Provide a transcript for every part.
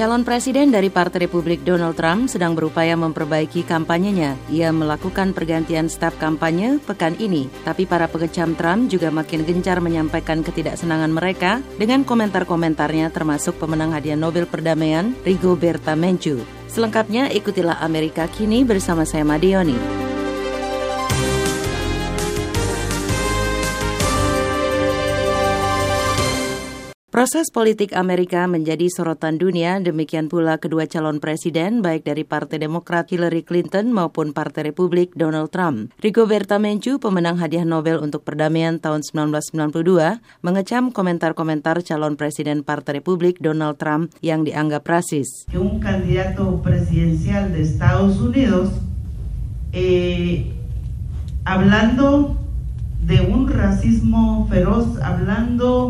Calon presiden dari Partai Republik Donald Trump sedang berupaya memperbaiki kampanyenya. Ia melakukan pergantian staf kampanye pekan ini, tapi para pengecam Trump juga makin gencar menyampaikan ketidaksenangan mereka dengan komentar-komentarnya termasuk pemenang hadiah Nobel Perdamaian Rigoberta Menchu. Selengkapnya ikutilah Amerika Kini bersama saya Madioni. Proses politik Amerika menjadi sorotan dunia, demikian pula kedua calon presiden baik dari Partai Demokrat Hillary Clinton maupun Partai Republik Donald Trump. Rigoberta Menchu, pemenang hadiah Nobel untuk perdamaian tahun 1992, mengecam komentar-komentar calon presiden Partai Republik Donald Trump yang dianggap rasis. Un candidato presidencial de Estados Unidos eh, hablando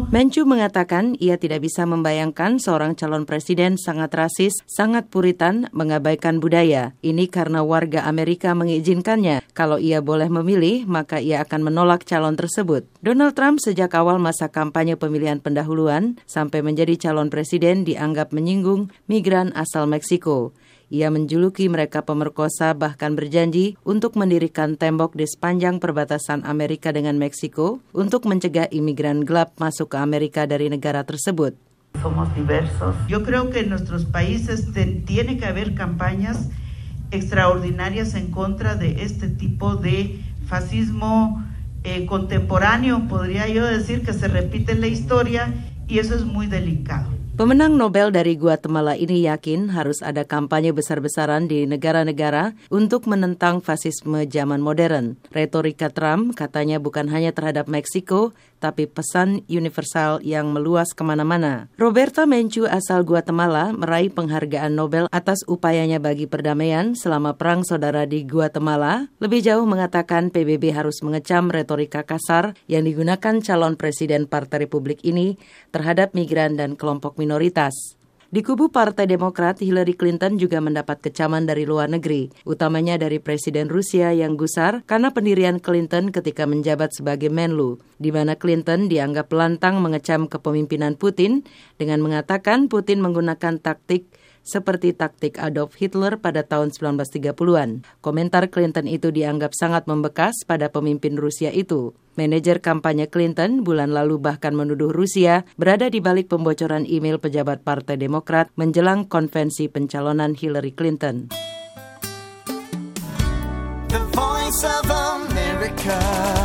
Menchu mengatakan ia tidak bisa membayangkan seorang calon presiden sangat rasis, sangat puritan, mengabaikan budaya. Ini karena warga Amerika mengizinkannya. Kalau ia boleh memilih, maka ia akan menolak calon tersebut. Donald Trump sejak awal masa kampanye pemilihan pendahuluan sampai menjadi calon presiden dianggap menyinggung migran asal Meksiko. Ia menjuluki mereka pemerkosa bahkan berjanji untuk mendirikan tembok di sepanjang perbatasan Amerika dengan Meksiko untuk mencegah imigran gelap masuk ke Amerika dari negara tersebut. Somos diversos. Yo creo que en nuestros países tiene que haber campañas extraordinarias en contra de este tipo de fascismo eh, contemporáneo, podría yo decir que se repite en la historia y eso es muy delicado. Pemenang Nobel dari Guatemala ini yakin harus ada kampanye besar-besaran di negara-negara untuk menentang fasisme zaman modern. Retorika Trump katanya bukan hanya terhadap Meksiko, tapi pesan universal yang meluas ke mana-mana. Roberta Menchu asal Guatemala meraih penghargaan Nobel atas upayanya bagi perdamaian selama Perang Saudara di Guatemala. Lebih jauh mengatakan PBB harus mengecam retorika kasar yang digunakan calon presiden Partai Republik ini terhadap migran dan kelompok minoritas. Di kubu Partai Demokrat, Hillary Clinton juga mendapat kecaman dari luar negeri, utamanya dari Presiden Rusia yang gusar karena pendirian Clinton ketika menjabat sebagai Menlu, di mana Clinton dianggap lantang mengecam kepemimpinan Putin dengan mengatakan Putin menggunakan taktik seperti taktik Adolf Hitler pada tahun 1930-an. Komentar Clinton itu dianggap sangat membekas pada pemimpin Rusia itu. Manajer kampanye Clinton bulan lalu bahkan menuduh Rusia berada di balik pembocoran email pejabat Partai Demokrat menjelang konvensi pencalonan Hillary Clinton. The Voice of America.